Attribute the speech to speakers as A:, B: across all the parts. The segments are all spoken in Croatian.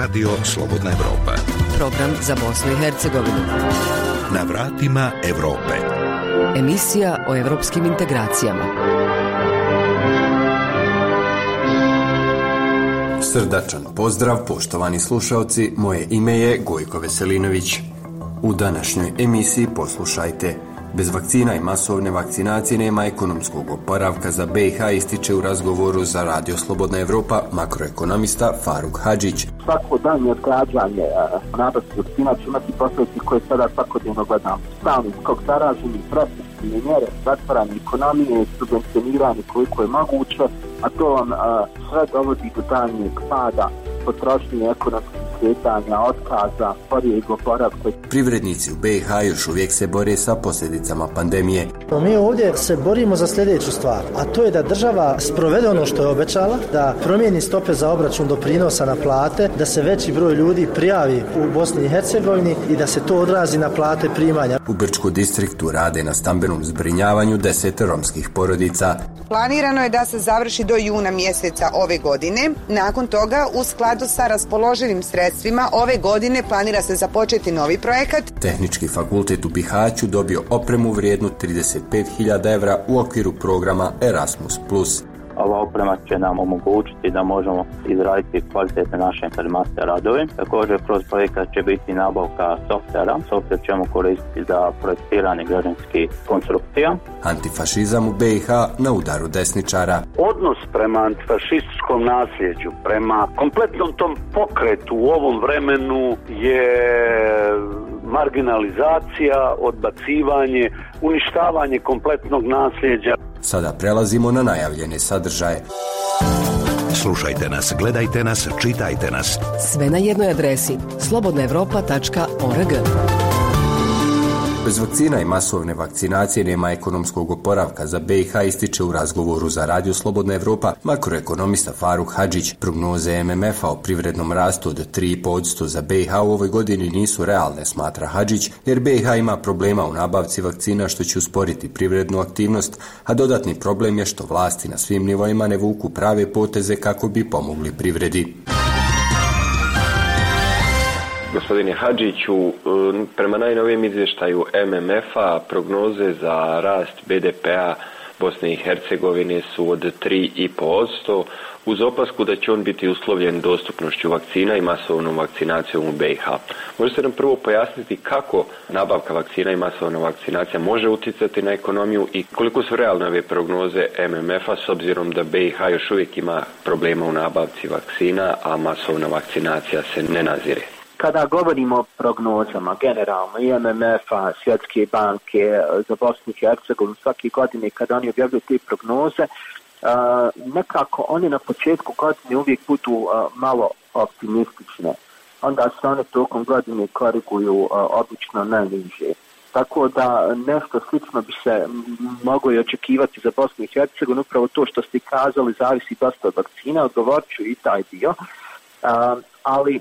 A: Radio Slobodna Evropa.
B: Program za Bosnu i Hercegovinu.
A: Na vratima Evrope.
B: Emisija o evropskim integracijama.
C: Srdačan pozdrav, poštovani slušalci, moje ime je Gojko Veselinović. U današnjoj emisiji poslušajte Bez vakcina i masovne vakcinacije nema ekonomskog oporavka za BiH ističe u razgovoru za Radio Slobodna Evropa makroekonomista Faruk Hadžić.
D: Svako danje odgađanje nabavke vakcina će imati posljedice koje sada svakodnevno gledamo. Stalni skok zaraženih, represivne mjere, zatvaranje ekonomije, subvencioniranje koliko je moguće, a to vam sve dovodi do danjeg pada potrošnje ekonomskih kretanja, otkaza, sporijeg oporavka.
C: Privrednici u BiH još uvijek se bore sa posljedicama pandemije.
E: Mi ovdje se borimo za sljedeću stvar, a to je da država sprovede ono što je obećala, da promijeni stope za obračun doprinosa na plate, da se veći broj ljudi prijavi u Bosni i Hercegovini i da se to odrazi na plate primanja.
C: U Brčku distriktu rade na stambenom zbrinjavanju deset romskih porodica.
F: Planirano je da se završi do juna mjeseca ove godine. Nakon toga, u skladu sa raspoloživim sredstvima, ove godine planira se započeti novi projekat.
C: Tehnički fakultet u Bihaću dobio opremu vrijednu 35.000 evra u okviru programa Erasmus+.
G: Ova oprema će nam omogućiti da možemo izraditi kvalitetne naše informacije radove. Također kroz projekat će biti nabavka softvera. Softver ćemo koristiti za projektiranje građanskih konstrukcija.
C: Antifašizam u BiH na udaru desničara.
H: Odnos prema antifašističkom nasljeđu, prema kompletnom tom pokretu u ovom vremenu je marginalizacija, odbacivanje, uništavanje kompletnog nasljeđa.
C: Sada prelazimo na najavljene sadržaje.
A: Slušajte nas, gledajte nas, čitajte nas.
B: Sve na jednoj adresi slobodnaevropa.org.
C: Bez vakcina i masovne vakcinacije nema ekonomskog oporavka za BiH ističe u razgovoru za Radio Slobodna Evropa makroekonomista Faruk Hadžić. Prognoze MMF-a o privrednom rastu od 3,5% za BiH u ovoj godini nisu realne, smatra Hadžić, jer BiH ima problema u nabavci vakcina što će usporiti privrednu aktivnost, a dodatni problem je što vlasti na svim nivoima ne vuku prave poteze kako bi pomogli privredi.
I: Gospodine Hadžiću, prema najnovijem izvještaju MMF-a prognoze za rast BDP-a Bosne i Hercegovine su od 3,5%, uz opasku da će on biti uslovljen dostupnošću vakcina i masovnom vakcinacijom u BiH. Možete nam prvo pojasniti kako nabavka vakcina i masovna vakcinacija može utjecati na ekonomiju i koliko su realne ove prognoze MMF-a s obzirom da BiH još uvijek ima problema u nabavci vakcina, a masovna vakcinacija se ne nazire?
D: Kada govorimo o prognozama generalno i MMF-a, Svjetske banke za Bosnu i Hercegovinu svake godine kada oni objavljaju te prognoze, nekako oni na početku godine uvijek budu malo optimistične. Onda se one tokom godine koriguju obično najniže. Tako da nešto slično bi se moglo i očekivati za Bosnu i Hercegovinu. Upravo to što ste kazali zavisi dosta od vakcina, odgovorit ću i taj dio. Ali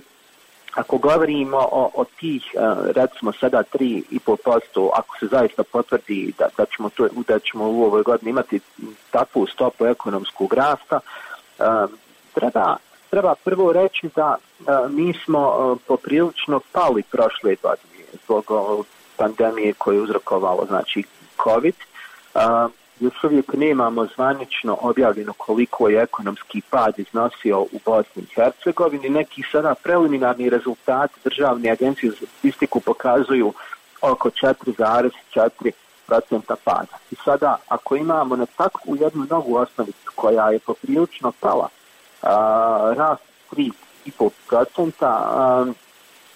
D: ako govorimo o, o tih, recimo sada 3,5%, ako se zaista potvrdi da, da, ćemo to, da ćemo u ovoj godini imati takvu stopu ekonomskog rasta, treba, treba prvo reći da mi smo poprilično pali prošle godine zbog pandemije koje je uzrokovalo znači COVID još uvijek nemamo zvanično objavljeno koliko je ekonomski pad iznosio u Bosni i Hercegovini. Neki sada preliminarni rezultati državne agencije za statistiku pokazuju oko 4,4% pada. I sada, ako imamo na takvu jednu novu osnovicu koja je poprilično pala, a, rast 3,5%,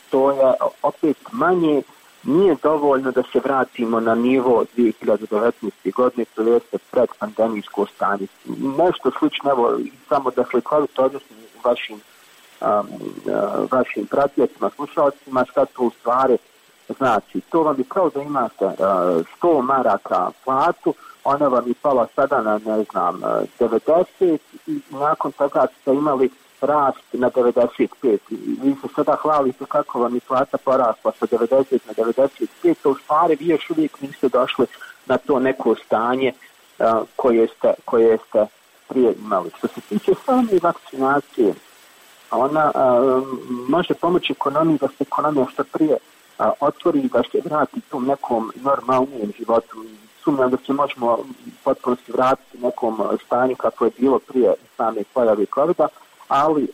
D: to je opet manje nije dovoljno da se vratimo na nivo 2019. godine, to jeste pred pandemijsko stanje. Nešto slično, evo, samo da slikovito odnosno vašim, um, uh, vašim pratijacima, slušalcima, šta to u stvari znači. To vam je kao da imate uh, 100 maraka platu, ona vam je pala sada na, ne znam, 90 i nakon toga ste imali rast na 95. Vi se sada hvalite kako vam je plata porasla sa 90 na 95, to u stvari vi još uvijek niste došli na to neko stanje uh, koje, ste, koje ste prije imali. Što se tiče same vakcinacije, ona može pomoći ekonomiji da se ekonomija što prije otvori i da se vrati tom nekom normalnijem životu. Sumnjam da se možemo potpuno vratiti nekom stanju kako je bilo prije same pojave covid ali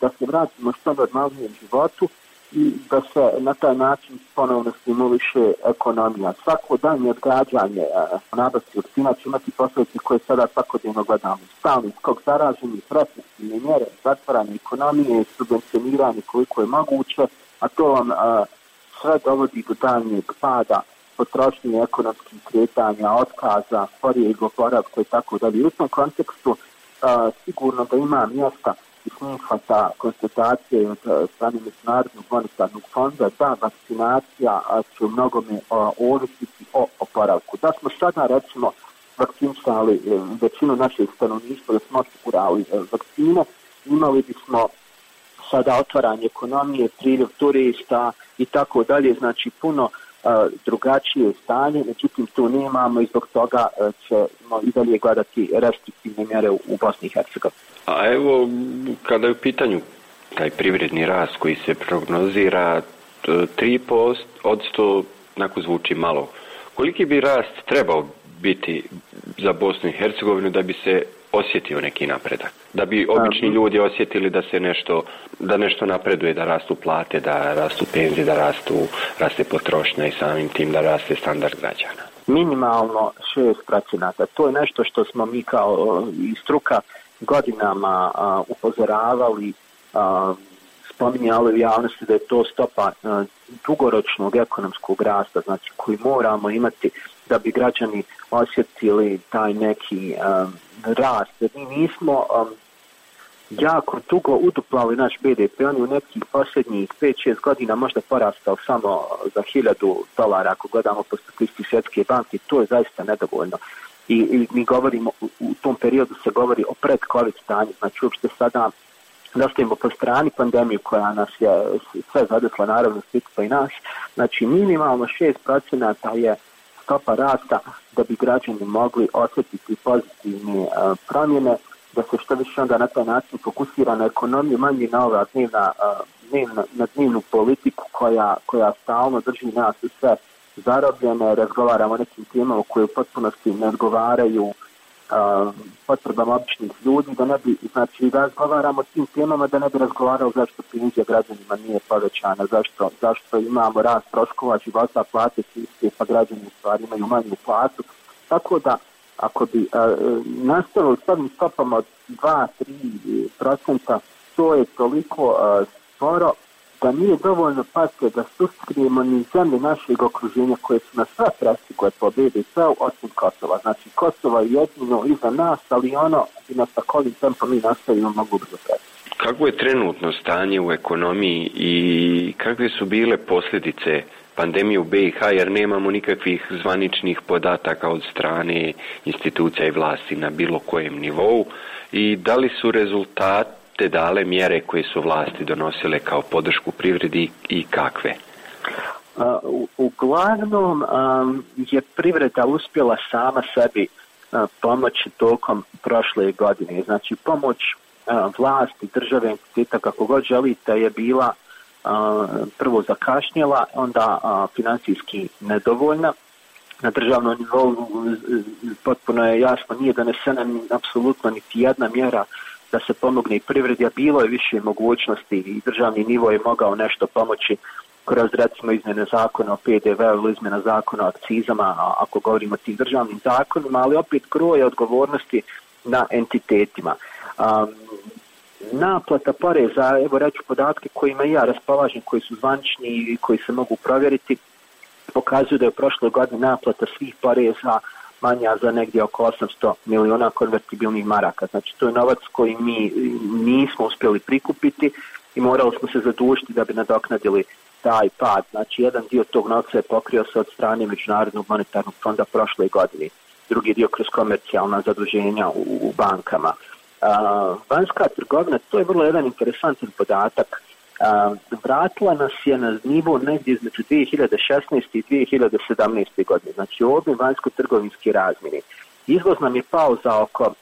D: da se vratimo što normalnijem životu i da se na taj način ponovno stimuliše ekonomija. Svako danje odgađanje nabavci vakcina će imati posljedice koje sada svakodnevno gledamo. Stalni skok zaraženih, restriktivne mjere, zatvaranje ekonomije, subvencioniranje koliko je moguće, a to vam a, sve dovodi do daljnjeg pada potrošnje ekonomskih kretanja, otkaza, sporijeg oporavka i tako dalje. U tom kontekstu a, sigurno da ima mjesta i sa konstatacije od strane Međunarodnog monetarnog fonda da vakcinacija će u mnogome ovisiti o oporavku. Da smo sada recimo vakcinisali e, većinu naših stanovništva, da smo osigurali e, vakcine, imali bismo sada otvaranje ekonomije, priljev turista i tako dalje, znači puno drugačije stanje, međutim tu nemamo i zbog toga ćemo i dalje gledati restriktivne mjere u Bosni i Hercegovini.
I: A evo, kada je u pitanju taj privredni rast koji se prognozira 3% od 100, nako zvuči malo. Koliki bi rast trebao biti za Bosnu i Hercegovinu da bi se osjetio neki napredak? Da bi obični ljudi osjetili da se nešto, da nešto napreduje, da rastu plate, da rastu penzije, da rastu, raste potrošnja i samim tim da raste standard građana?
D: Minimalno šest procenata. To je nešto što smo mi kao i struka godinama a, upozoravali, a, spominjali u javnosti da je to stopa a, dugoročnog ekonomskog rasta, znači koji moramo imati da bi građani osjetili taj neki um, rast. Jer mi nismo um, jako dugo uduplali naš BDP, on je u nekih posljednjih 5-6 godina možda porastao samo za 1000 dolara ako gledamo po statistici Svjetske banke, to je zaista nedovoljno. I, i mi govorimo, u, u tom periodu se govori o pred-covid stanju, znači uopšte sada nastavimo po strani pandemiju koja nas je sve zadesla, naravno svi pa i nas, znači minimalno 6% je stopa rasta da bi građani mogli osjetiti pozitivne uh, promjene, da se što više onda na taj način fokusira na ekonomiju, manje na ova dnevna, uh, dnevna, na dnevnu politiku koja, koja stalno drži nas sve zarobljene, razgovaramo o nekim temama koje u potpunosti ne odgovaraju potrebama običnih ljudi, da ne bi, znači, razgovaramo o tim temama, da ne bi razgovarao zašto penzija građanima nije povećana, zašto, zašto imamo rast troškova života, plate siste, pa građani u stvari imaju manju platu. Tako da, ako bi a, nastavili s ovim stopama od 2-3 procenta, to je toliko a, sporo da nije dovoljno pate da suskrijemo ni zemlje našeg okruženja koje su na sve prestigle po BDP-u osim Kosova. Znači Kosova je jedino iza nas, ali ono bi nas također tempo mi nastavimo mogu brzo prestiti.
I: Kako je trenutno stanje u ekonomiji i kakve su bile posljedice pandemije u BiH jer nemamo nikakvih zvaničnih podataka od strane institucija i vlasti na bilo kojem nivou i da li su rezultati te dale mjere koje su vlasti donosile kao podršku privredi i kakve?
D: Uh, uglavnom um, je privreda uspjela sama sebi pomoći tokom prošle godine. Znači pomoć vlasti, države, entiteta, kako god želite, je bila prvo zakašnjela, onda financijski nedovoljna. Na državnom nivou potpuno je jasno, nije donesena apsolutno niti jedna mjera da se pomogne i privredi, a bilo je više mogućnosti i državni nivo je mogao nešto pomoći kroz recimo izmjene zakona o PDV ili izmjena zakona o akcizama, ako govorimo o tim državnim zakonima, ali opet kroje odgovornosti na entitetima. Um, naplata poreza, evo reću podatke kojima ja raspolažem, koji su zvančni i koji se mogu provjeriti, pokazuju da je u prošloj godini naplata svih poreza manja za negdje oko 800 miliona konvertibilnih maraka. Znači to je novac koji mi nismo uspjeli prikupiti i morali smo se zadužiti da bi nadoknadili taj pad. Znači jedan dio tog novca je pokrio se od strane Međunarodnog monetarnog fonda prošle godine. Drugi dio kroz komercijalna zaduženja u, u bankama. Uh, vanjska trgovina, to je vrlo jedan interesantan podatak vratila nas je na nivo negdje između 2016. i 2017. godine. Znači ovdje vanjsko-trgovinski razmjeni. Izvoz nam je pao za oko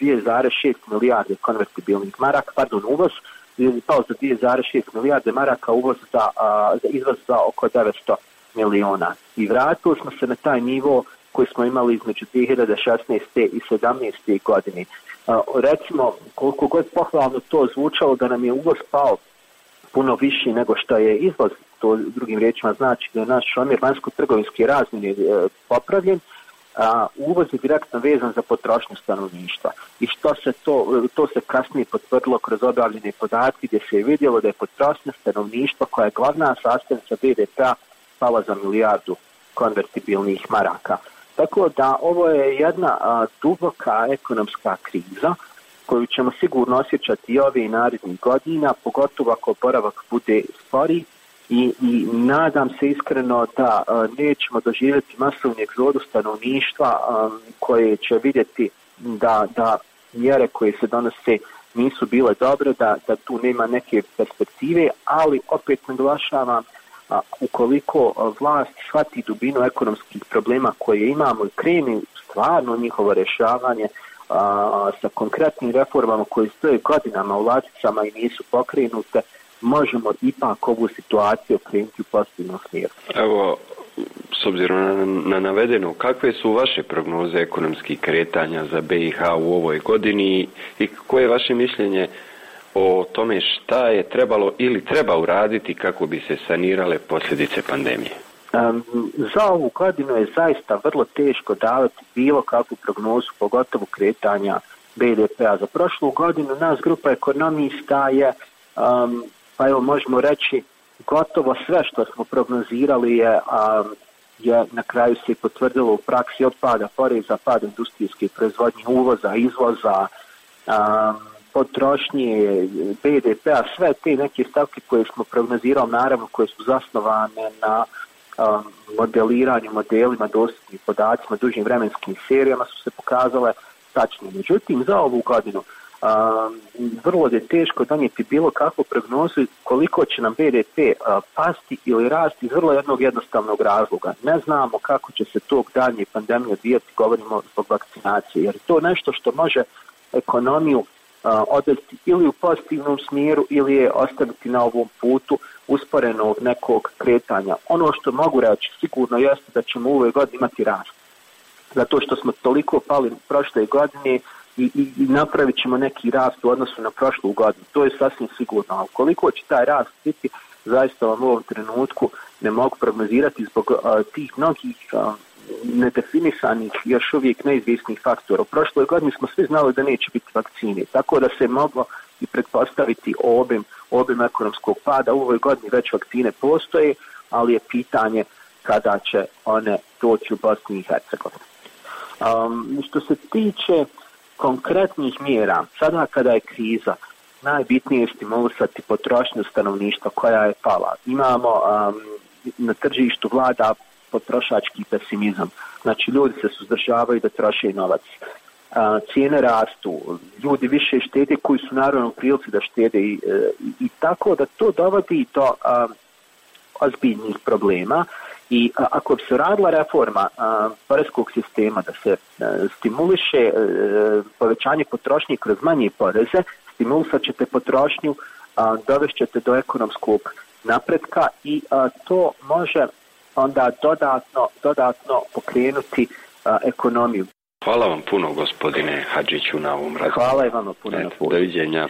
D: 2,6 milijarde konvertibilnih maraka, pardon, uvoz pao za 2,6 milijarde maraka, uvoz za, za izvoz za oko 900 miliona. I vratili smo se na taj nivo koji smo imali između 2016. i 2017. godine. recimo, koliko god pohvalno to zvučalo da nam je uvoz pao puno viši nego što je izvoz, to drugim riječima znači da je naš omjer vanjsko-trgovinski razmjeni e, popravljen, a uvoz je direktno vezan za potrošnju stanovništva. I što se to, to se kasnije potvrdilo kroz objavljene podatke gdje se je vidjelo da je potrošnja stanovništva koja je glavna sastavnica BDP-a pala za milijardu konvertibilnih maraka. Tako da ovo je jedna duboka ekonomska kriza koju ćemo sigurno osjećati i ove i narednih godina, pogotovo ako oporavak bude spori. I, i nadam se iskreno da nećemo doživjeti masovni egzodu stanovništva koje će vidjeti da, da mjere koje se donose nisu bile dobre, da, da tu nema neke perspektive, ali opet naglašavam a, ukoliko vlast shvati dubinu ekonomskih problema koje imamo i kreni stvarno njihovo rješavanje a, sa konkretnim reformama koje stoje godinama u ladicama i nisu pokrenute, možemo ipak ovu situaciju krenuti u pozitivnom smjeru.
I: Evo, s obzirom na, na navedeno, kakve su vaše prognoze ekonomskih kretanja za BiH u ovoj godini i koje je vaše mišljenje o tome šta je trebalo ili treba uraditi kako bi se sanirale posljedice pandemije?
D: Za ovu godinu je zaista vrlo teško davati bilo kakvu prognozu, pogotovo kretanja BDP-a. Za prošlu godinu nas grupa ekonomista je, pa evo možemo reći, gotovo sve što smo prognozirali je, je na kraju se potvrdilo u praksi od pada poreza, pad industrijske proizvodnje, uvoza, izvoza, potrošnje, BDP-a, sve te neke stavke koje smo prognozirali, naravno koje su zasnovane na um, modeliranju, modelima, dostupnim podacima, dužim vremenskim serijama su se pokazale tačne. Međutim, za ovu godinu um, vrlo je teško donijeti bilo kakvu prognozu koliko će nam BDP uh, pasti ili rasti iz vrlo jednog jednostavnog razloga. Ne znamo kako će se tog danje pandemije odvijati, govorimo zbog vakcinacije, jer to nešto što može ekonomiju odvesti ili u pozitivnom smjeru ili je ostaviti na ovom putu usporenog nekog kretanja. Ono što mogu reći sigurno jeste da ćemo u ovoj godini imati rast. Zato što smo toliko pali prošle godine i, i, i napravit ćemo neki rast u odnosu na prošlu godinu. To je sasvim sigurno. A koliko će taj rast biti, zaista vam u ovom trenutku ne mogu prognozirati zbog tih mnogih nedefinisanih, još uvijek neizvisnih faktora. U prošloj godini smo svi znali da neće biti vakcine, tako da se moglo i pretpostaviti obim, obim ekonomskog pada. U ovoj godini već vakcine postoje, ali je pitanje kada će one doći u Bosni i Hercegovini. Um, što se tiče konkretnih mjera, sada kada je kriza, najbitnije je stimulisati potrošnju stanovništva koja je pala. Imamo um, na tržištu vlada potrošački pesimizam. Znači ljudi se suzdržavaju da troše novac. cijene rastu, ljudi više štede koji su naravno prilici da štede i, e, i, tako da to dovodi do ozbiljnih problema i ako bi se radila reforma poreskog sistema da se e, stimuliše e, povećanje potrošnje kroz manje poreze, stimulisat ćete potrošnju, dovešćete do ekonomskog napretka i to može onda dodatno, dodatno pokrenuti ekonomiju.
I: Hvala vam puno gospodine Hadžiću na ovom.
D: Hvala i vama puno na
I: Doviđenja.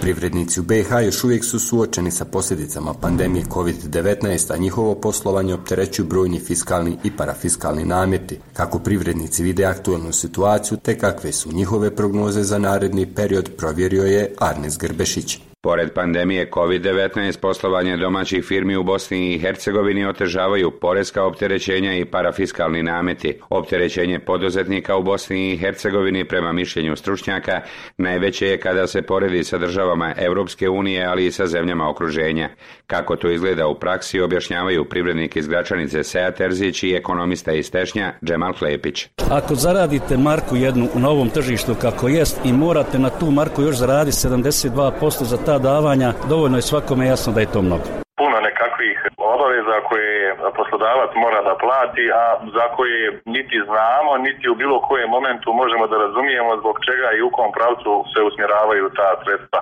C: Privrednici u BiH još uvijek su suočeni sa posljedicama pandemije COVID-19, a njihovo poslovanje opterećuju brojni fiskalni i parafiskalni namjeti. Kako privrednici vide aktualnu situaciju, te kakve su njihove prognoze za naredni period, provjerio je Arnes Grbešić.
J: Pored pandemije COVID-19, poslovanje domaćih firmi u Bosni i Hercegovini otežavaju porezka opterećenja i parafiskalni nameti. Opterećenje poduzetnika u Bosni i Hercegovini prema mišljenju stručnjaka najveće je kada se poredi sa državama Europske unije, ali i sa zemljama okruženja. Kako to izgleda u praksi objašnjavaju privrednik iz Gračanice Seja Terzić i ekonomista iz Tešnja Džemal Klepić.
K: Ako zaradite marku jednu u novom tržištu kako jest i morate na tu marku još zaraditi 72% za davanja, dovoljno je svakome jasno da je to mnogo.
L: Puno nekakvih obaveza za koje poslodavac mora da plati, a za koje niti znamo, niti u bilo kojem momentu možemo da razumijemo zbog čega i u kom pravcu se usmjeravaju ta sredstva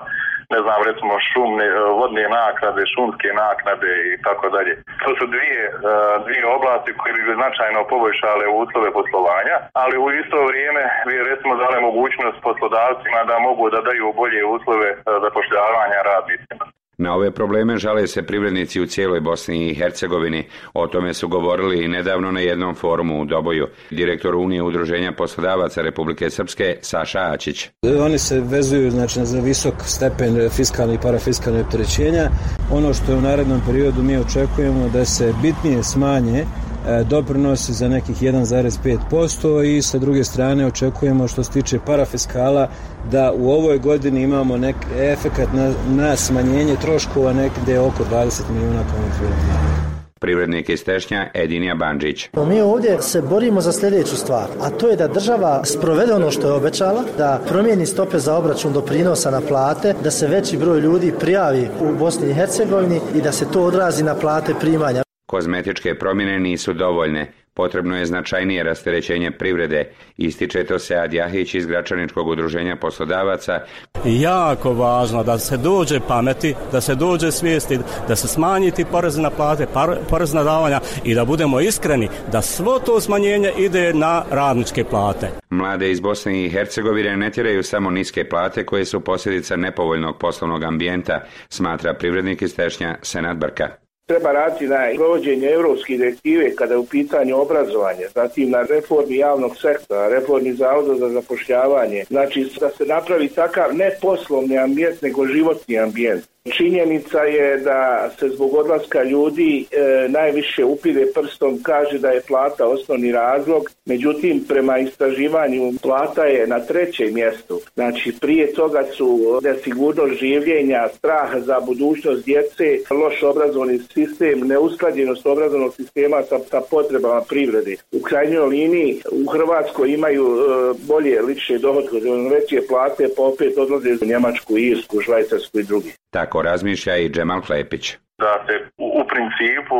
L: ne znam, recimo šumne, vodne naknade, šumske naknade i tako dalje. To su dvije, dvije oblasti koje bi značajno poboljšale uslove poslovanja, ali u isto vrijeme bi recimo dale mogućnost poslodavcima da mogu da daju bolje uslove zapošljavanja radnicima.
J: Na ove probleme žale se privrednici u cijeloj Bosni i Hercegovini. O tome su govorili nedavno na jednom forumu u Doboju. Direktor Unije udruženja poslodavaca Republike Srpske Saša Ačić.
M: Oni se vezuju znači, za visok stepen fiskalnih i parafiskalnih opterećenja. Ono što u narednom periodu mi očekujemo da se bitnije smanje doprinosi za nekih 1,5% i sa druge strane očekujemo što se tiče parafiskala da u ovoj godini imamo nek efekat na, na smanjenje troškova nekde oko 20 milijuna konfirma.
J: Privrednik iz Tešnja Edinija Bandžić.
E: Mi ovdje se borimo za sljedeću stvar, a to je da država sprovede ono što je obećala, da promijeni stope za obračun doprinosa na plate, da se veći broj ljudi prijavi u Bosni i Hercegovini i da se to odrazi na plate primanja.
J: Kozmetičke promjene nisu dovoljne. Potrebno je značajnije rasterećenje privrede, ističe to se Adjahić iz Gračaničkog udruženja poslodavaca.
K: Jako važno da se dođe pameti, da se dođe svijesti, da se smanji ti porez na plate, porez na davanja i da budemo iskreni da svo to smanjenje ide na radničke plate.
J: Mlade iz Bosne i Hercegovine ne tjeraju samo niske plate koje su posljedica nepovoljnog poslovnog ambijenta, smatra privrednik iz Tešnja Senat Brka
N: treba raditi na provođenje europske direktive kada je u pitanju obrazovanja, zatim na reformi javnog sektora, reformi zavoda za zapošljavanje, znači da se napravi takav ne poslovni ambijent nego životni ambijent. Činjenica je da se zbog odlaska ljudi e, najviše upire prstom, kaže da je plata osnovni razlog, međutim prema istraživanju plata je na trećem mjestu. Znači prije toga su nesigurnost življenja, strah za budućnost djece, loš obrazovni sistem, neusklađenost obrazovnog sistema sa, sa potrebama privrede. U krajnjoj liniji u Hrvatskoj imaju e, bolje lične dohodke, veće plate, pa opet odlaze u Njemačku, Irsku, Švajcarsku i drugi.
J: Tako razmišlja i Džemal Klepić.
L: Da se u principu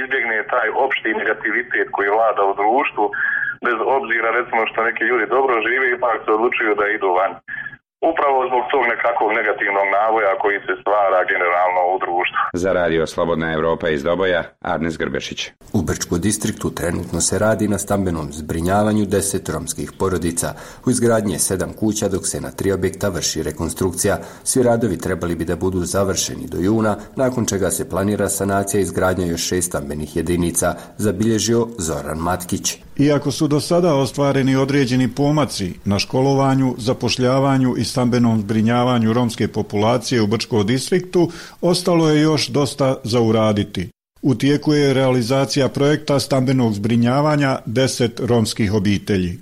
L: izbjegne taj opšti negativitet koji vlada u društvu, bez obzira recimo što neki ljudi dobro žive, ipak se odlučuju da idu van. Upravo zbog tog nekakvog negativnog navoja koji se stvara generalno u društvu.
J: Za radio Slobodna Evropa iz Doboja, Arnes Grbešić.
C: U Brčko distriktu trenutno se radi na stambenom zbrinjavanju deset romskih porodica. U izgradnje sedam kuća dok se na tri objekta vrši rekonstrukcija. Svi radovi trebali bi da budu završeni do juna, nakon čega se planira sanacija izgradnja još šest stambenih jedinica, zabilježio Zoran Matkić.
O: Iako su do sada ostvareni određeni pomaci na školovanju, zapošljavanju i stambenom zbrinjavanju romske populacije u Brčkom distriktu, ostalo je još dosta za uraditi. U tijeku je realizacija projekta stambenog zbrinjavanja deset romskih obitelji.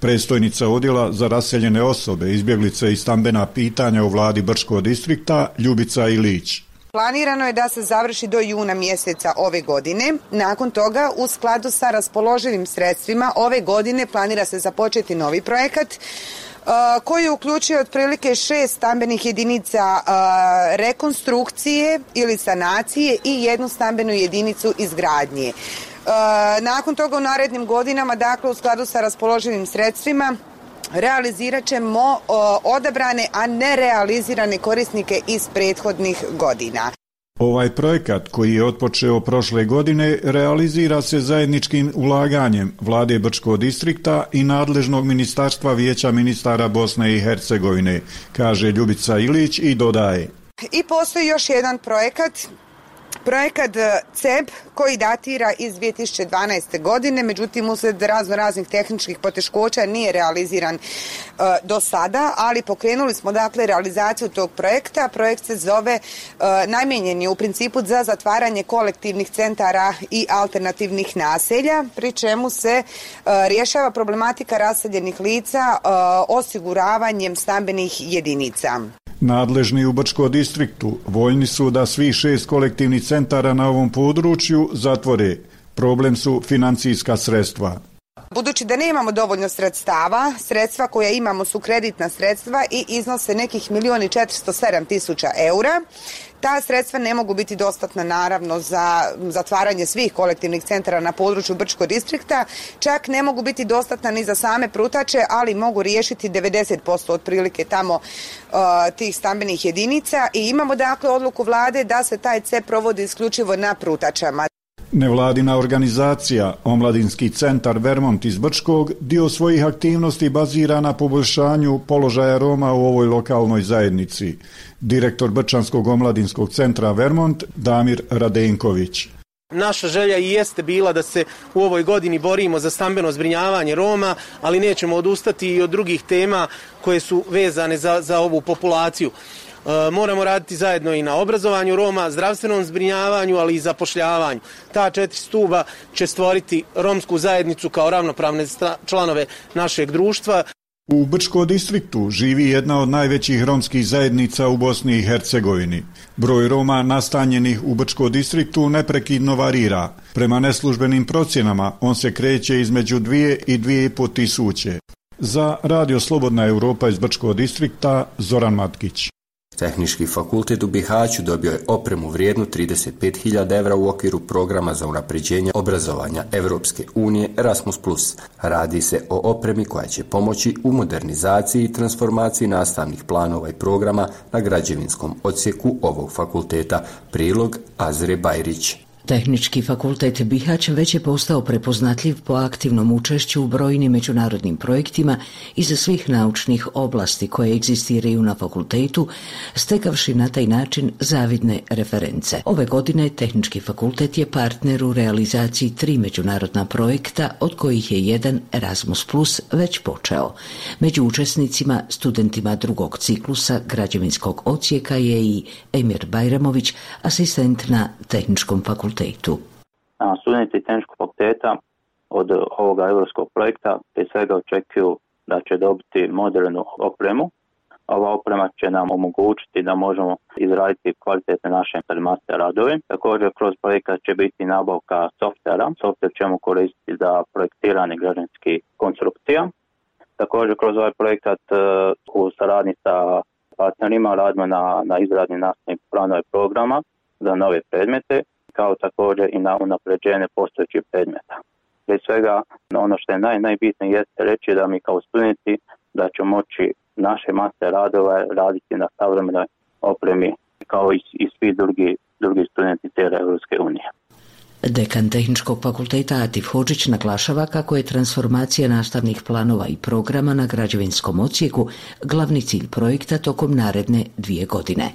O: Predstojnica odjela za raseljene osobe, izbjeglice i stambena pitanja u vladi Brčkog distrikta, Ljubica Ilić.
F: Planirano je da se završi do juna mjeseca ove godine. Nakon toga, u skladu sa raspoloživim sredstvima, ove godine planira se započeti novi projekat koji uključuje otprilike šest stambenih jedinica rekonstrukcije ili sanacije i jednu stambenu jedinicu izgradnje. Nakon toga u narednim godinama, dakle u skladu sa raspoloživim sredstvima, realizirat ćemo odabrane, a ne realizirane korisnike iz prethodnih godina.
O: Ovaj projekat koji je otpočeo prošle godine realizira se zajedničkim ulaganjem vlade Brčkog distrikta i nadležnog ministarstva vijeća ministara Bosne i Hercegovine, kaže Ljubica Ilić i dodaje.
F: I postoji još jedan projekat Projekat e, CEB koji datira iz 2012. godine, međutim uslijed razno raznih tehničkih poteškoća nije realiziran e, do sada, ali pokrenuli smo dakle realizaciju tog projekta. Projekt se zove e, najmenjen je u principu za zatvaranje kolektivnih centara i alternativnih naselja, pri čemu se rješava problematika raseljenih lica osiguravanjem stambenih jedinica.
O: Nadležni u Brčko distriktu voljni su da svi šest kolektivnih centara na ovom području zatvore. Problem su financijska sredstva.
F: Budući da nemamo dovoljno sredstava, sredstva koja imamo su kreditna sredstva i iznose nekih milijoni 407 tisuća eura, Ta sredstva ne mogu biti dostatna naravno za zatvaranje svih kolektivnih centara na području Brčkog distrikta, čak ne mogu biti dostatna ni za same prutače, ali mogu riješiti 90% otprilike tamo uh, tih stambenih jedinica i imamo dakle odluku vlade da se taj CEP provodi isključivo na prutačama.
O: Nevladina organizacija Omladinski centar Vermont iz Brčkog dio svojih aktivnosti bazira na poboljšanju položaja Roma u ovoj lokalnoj zajednici. Direktor Brčanskog omladinskog centra Vermont Damir Radenković.
P: Naša želja i jeste bila da se u ovoj godini borimo za stambeno zbrinjavanje Roma, ali nećemo odustati i od drugih tema koje su vezane za, za ovu populaciju. E, moramo raditi zajedno i na obrazovanju Roma, zdravstvenom zbrinjavanju, ali i zapošljavanju. Ta četiri stuba će stvoriti romsku zajednicu kao ravnopravne članove našeg društva.
O: U Brčko distriktu živi jedna od najvećih romskih zajednica u Bosni i Hercegovini. Broj Roma nastanjenih u Brčko distriktu neprekidno varira. Prema neslužbenim procjenama on se kreće između dvije i dvije i po tisuće. Za Radio Slobodna Europa iz Brčkog distrikta Zoran Matkić.
C: Tehnički fakultet u Bihaću dobio je opremu vrijednu 35.000 evra u okviru programa za unapređenje obrazovanja Europske unije Erasmus+. Radi se o opremi koja će pomoći u modernizaciji i transformaciji nastavnih planova i programa na građevinskom odsjeku ovog fakulteta. Prilog Azre Bajrić.
Q: Tehnički fakultet Bihać već je postao prepoznatljiv po aktivnom učešću u brojnim međunarodnim projektima iz svih naučnih oblasti koje egzistiraju na fakultetu, stekavši na taj način zavidne reference. Ove godine Tehnički fakultet je partner u realizaciji tri međunarodna projekta, od kojih je jedan Erasmus Plus već počeo. Među učesnicima, studentima drugog ciklusa građevinskog ocijeka je i Emir Bajramović, asistent na Tehničkom fakultetu fakultetu.
G: Studenti tehničkog fakulteta od ovoga europskog projekta prije svega očekuju da će dobiti modernu opremu. Ova oprema će nam omogućiti da možemo izraditi kvalitetne naše master radove. Također kroz projekat će biti nabavka softvera. Softver ćemo koristiti za projektiranje građanskih konstrukcija. Također kroz ovaj projekat e, u saradnji sa partnerima radimo na, na izradnji nastavnih planova programa za nove predmete kao također i na unapređenje postojećih predmeta. Prije svega, ono što je naj, najbitnije jeste reći da mi kao studenti da ćemo moći naše master radove raditi na savremenoj opremi kao i, i svi drugi, drugi studenti cijele Europske unije.
Q: Dekan Tehničkog fakulteta Atif Hođić naglašava kako je transformacija nastavnih planova i programa na građevinskom ocijeku glavni cilj projekta tokom naredne dvije godine.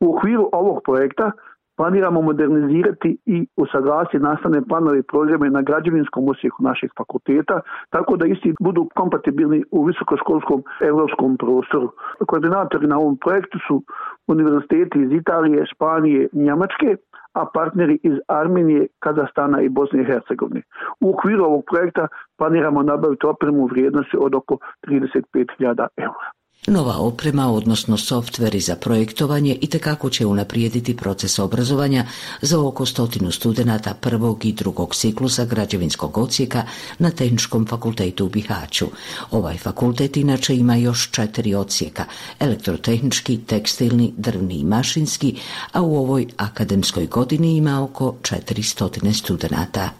R: U okviru ovog projekta planiramo modernizirati i usaglasiti nastavne planove i programe na građevinskom osijeku našeg fakulteta, tako da isti budu kompatibilni u visokoškolskom europskom prostoru. Koordinatori na ovom projektu su univerziteti iz Italije, Španije, Njemačke, a partneri iz Armenije, Kazastana i Bosne i Hercegovine. U okviru ovog projekta planiramo nabaviti opremu vrijednosti od oko 35.000 eura.
Q: Nova oprema, odnosno softveri za projektovanje i tekako će unaprijediti proces obrazovanja za oko stotinu studenata prvog i drugog ciklusa građevinskog ocijeka na Tehničkom fakultetu u Bihaću. Ovaj fakultet inače ima još četiri ocijeka, elektrotehnički, tekstilni, drvni i mašinski, a u ovoj akademskoj godini ima oko 400 studenata.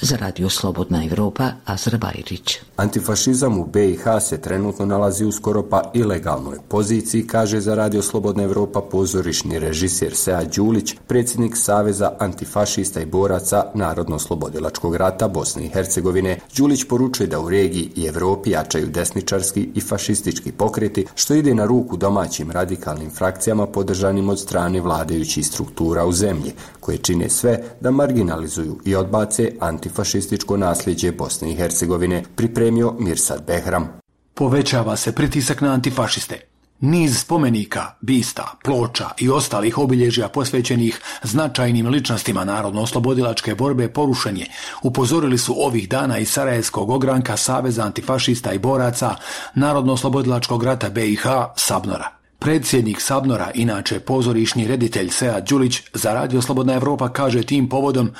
Q: Za radio Slobodna Europa, Azra Bajrić.
C: Antifašizam u BiH se trenutno nalazi u skoro pa ilegalnoj poziciji, kaže za radio Slobodna Europa pozorišni režisir Sead Đulić, predsjednik Saveza antifašista i boraca Narodno-slobodilačkog rata Bosne i Hercegovine. Đulić poručuje da u regiji i Europi jačaju desničarski i fašistički pokreti, što ide na ruku domaćim radikalnim frakcijama podržanim od strane vladajućih struktura u zemlji, koje čine sve da marginalizuju i odbace antifašističko nasljeđe Bosne i Hercegovine, pripremio Mirsad Behram.
S: Povećava se pritisak na antifašiste. Niz spomenika, bista, ploča i ostalih obilježja posvećenih značajnim ličnostima narodno-oslobodilačke borbe porušen je. Upozorili su ovih dana iz Sarajevskog ogranka Saveza antifašista i boraca Narodno-oslobodilačkog rata BiH Sabnora. Predsjednik Sabnora, inače pozorišni reditelj Sead Đulić, za Radio Slobodna Evropa kaže tim povodom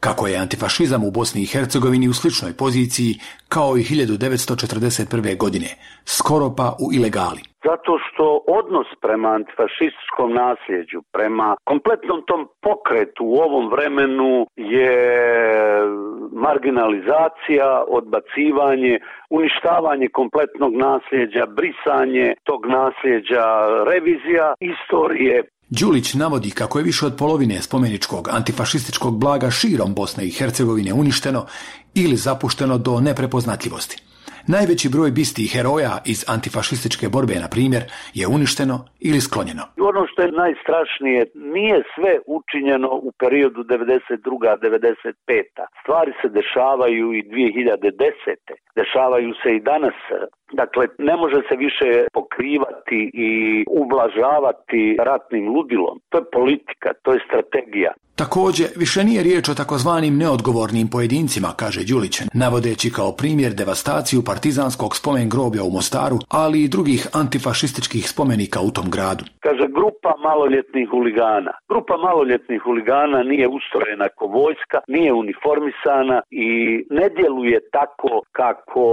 S: Kako je antifašizam u Bosni i Hercegovini u sličnoj poziciji kao i 1941. godine, skoro pa u ilegali.
H: Zato što odnos prema antifašističkom nasljeđu, prema kompletnom tom pokretu u ovom vremenu je marginalizacija, odbacivanje, uništavanje kompletnog nasljeđa, brisanje tog nasljeđa, revizija istorije.
S: Đulić navodi kako je više od polovine spomeničkog antifašističkog blaga širom Bosne i Hercegovine uništeno ili zapušteno do neprepoznatljivosti. Najveći broj bistih heroja iz antifašističke borbe, na primjer, je uništeno ili sklonjeno.
H: Ono što je najstrašnije, nije sve učinjeno u periodu 92-95. Stvari se dešavaju i 2010. Dešavaju se i danas. Dakle, ne može se više pokrivati i ublažavati ratnim ludilom. To je politika, to je strategija.
S: Također, više nije riječ o takozvanim neodgovornim pojedincima, kaže Đulić, navodeći kao primjer devastaciju partizanskog spomen groblja u Mostaru, ali i drugih antifašističkih spomenika u tom gradu.
H: Kaže, grupa maloljetnih huligana. Grupa maloljetnih huligana nije ustrojena kao vojska, nije uniformisana i ne djeluje tako kako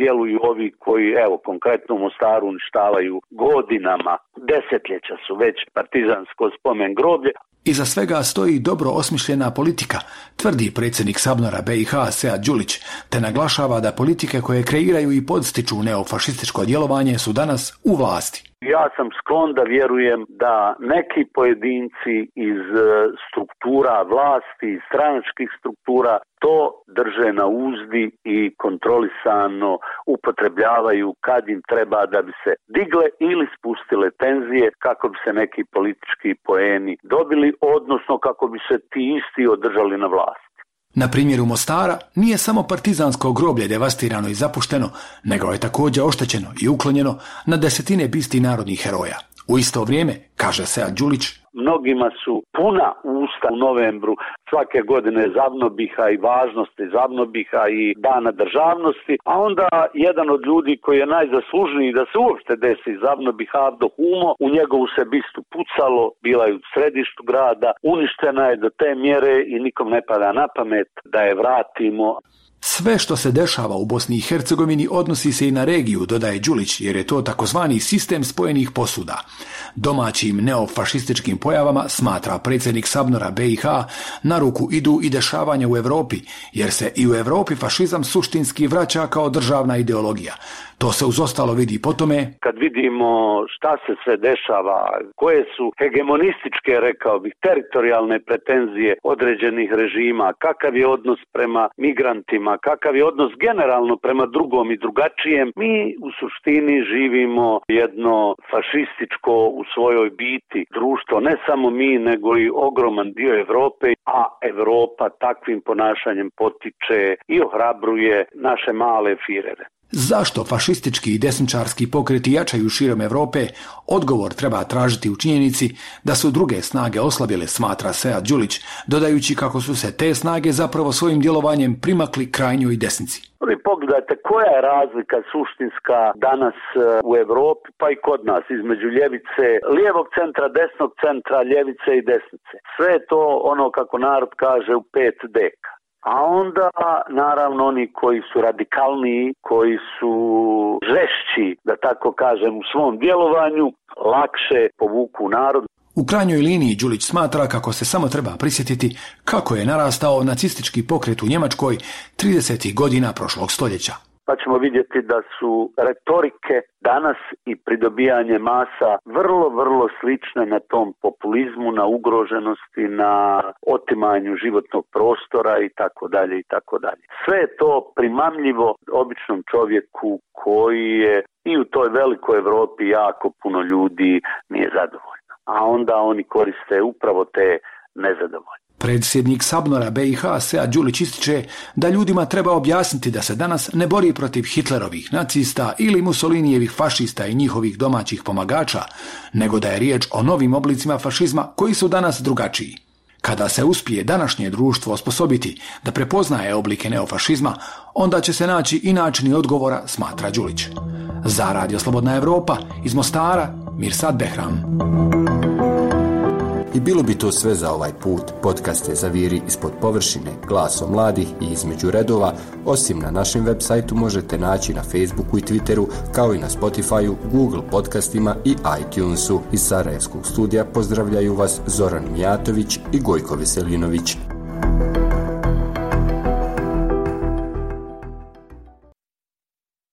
H: djeluju ovi koji, evo, konkretno u Mostaru uništavaju godinama, desetljeća su već partizansko spomen groblje,
S: Iza svega stoji dobro osmišljena politika, tvrdi predsjednik Sabnora BiH Sead Đulić, te naglašava da politike koje kreiraju i podstiču neofašističko djelovanje su danas u vlasti.
H: Ja sam sklon da vjerujem da neki pojedinci iz e, struktura vlasti, stranačkih struktura to drže na uzdi i kontrolisano upotrebljavaju kad im treba da bi se digle ili spustile tenzije kako bi se neki politički poeni dobili, odnosno kako bi se ti isti održali na vlasti.
S: Na primjeru Mostara nije samo partizansko groblje devastirano i zapušteno, nego je također oštećeno i uklonjeno na desetine bisti narodnih heroja. U isto vrijeme, kaže Sead Đulić,
H: Mnogima su puna usta u novembru svake godine zavnobiha i važnosti zavnobiha i dana državnosti, a onda jedan od ljudi koji je najzaslužniji da se uopšte desi zavnobiha Avdo Humo, u njegovu se bistu pucalo, bila je u središtu grada, uništena je do te mjere i nikom ne pada na pamet da je vratimo.
S: Sve što se dešava u Bosni i Hercegovini odnosi se i na regiju, dodaje Đulić, jer je to takozvani sistem spojenih posuda. Domaćim neofašističkim pojavama, smatra predsjednik Sabnora BiH, na ruku idu i dešavanja u Europi, jer se i u Europi fašizam suštinski vraća kao državna ideologija. To se uz ostalo vidi po tome.
H: Kad vidimo šta se sve dešava, koje su hegemonističke, rekao bih, teritorijalne pretenzije određenih režima, kakav je odnos prema migrantima, kakav je odnos generalno prema drugom i drugačijem, mi u suštini živimo jedno fašističko u svojoj biti društvo, ne samo mi, nego i ogroman dio Europe, a Europa takvim ponašanjem potiče i ohrabruje naše male firere.
S: Zašto fašistički i desničarski pokreti jačaju širom Europe, odgovor treba tražiti u činjenici da su druge snage oslabile, smatra Sead Đulić, dodajući kako su se te snage zapravo svojim djelovanjem primakli krajnjoj desnici.
H: Vi pogledajte koja je razlika suštinska danas e, u Europi pa i kod nas između ljevice, lijevog centra, desnog centra, ljevice i desnice. Sve je to ono kako narod kaže u pet deka a onda naravno oni koji su radikalniji, koji su žešći, da tako kažem, u svom djelovanju, lakše povuku narod.
S: U krajnjoj liniji Đulić smatra kako se samo treba prisjetiti kako je narastao nacistički pokret u Njemačkoj 30. godina prošlog stoljeća
H: pa ćemo vidjeti da su retorike danas i pridobijanje masa vrlo, vrlo slične na tom populizmu, na ugroženosti, na otimanju životnog prostora i tako dalje i tako dalje. Sve je to primamljivo običnom čovjeku koji je i u toj velikoj Europi jako puno ljudi nije zadovoljno. A onda oni koriste upravo te nezadovoljne.
S: Predsjednik Sabnora BiH Sead Đulić ističe da ljudima treba objasniti da se danas ne bori protiv Hitlerovih nacista ili Mussolinijevih fašista i njihovih domaćih pomagača, nego da je riječ o novim oblicima fašizma koji su danas drugačiji. Kada se uspije današnje društvo osposobiti da prepoznaje oblike neofašizma, onda će se naći i načini odgovora, smatra Đulić. Za Radio Slobodna Evropa, iz Mostara, Mirsad Behram.
C: I bilo bi to sve za ovaj put. Podcaste Zaviri ispod površine, glasom mladih i između redova, osim na našem web sajtu možete naći na Facebooku i Twitteru, kao i na Spotifyu, Google podcastima i iTunesu. Iz Sarajevskog studija pozdravljaju vas Zoran Mijatović i Gojko Veselinović.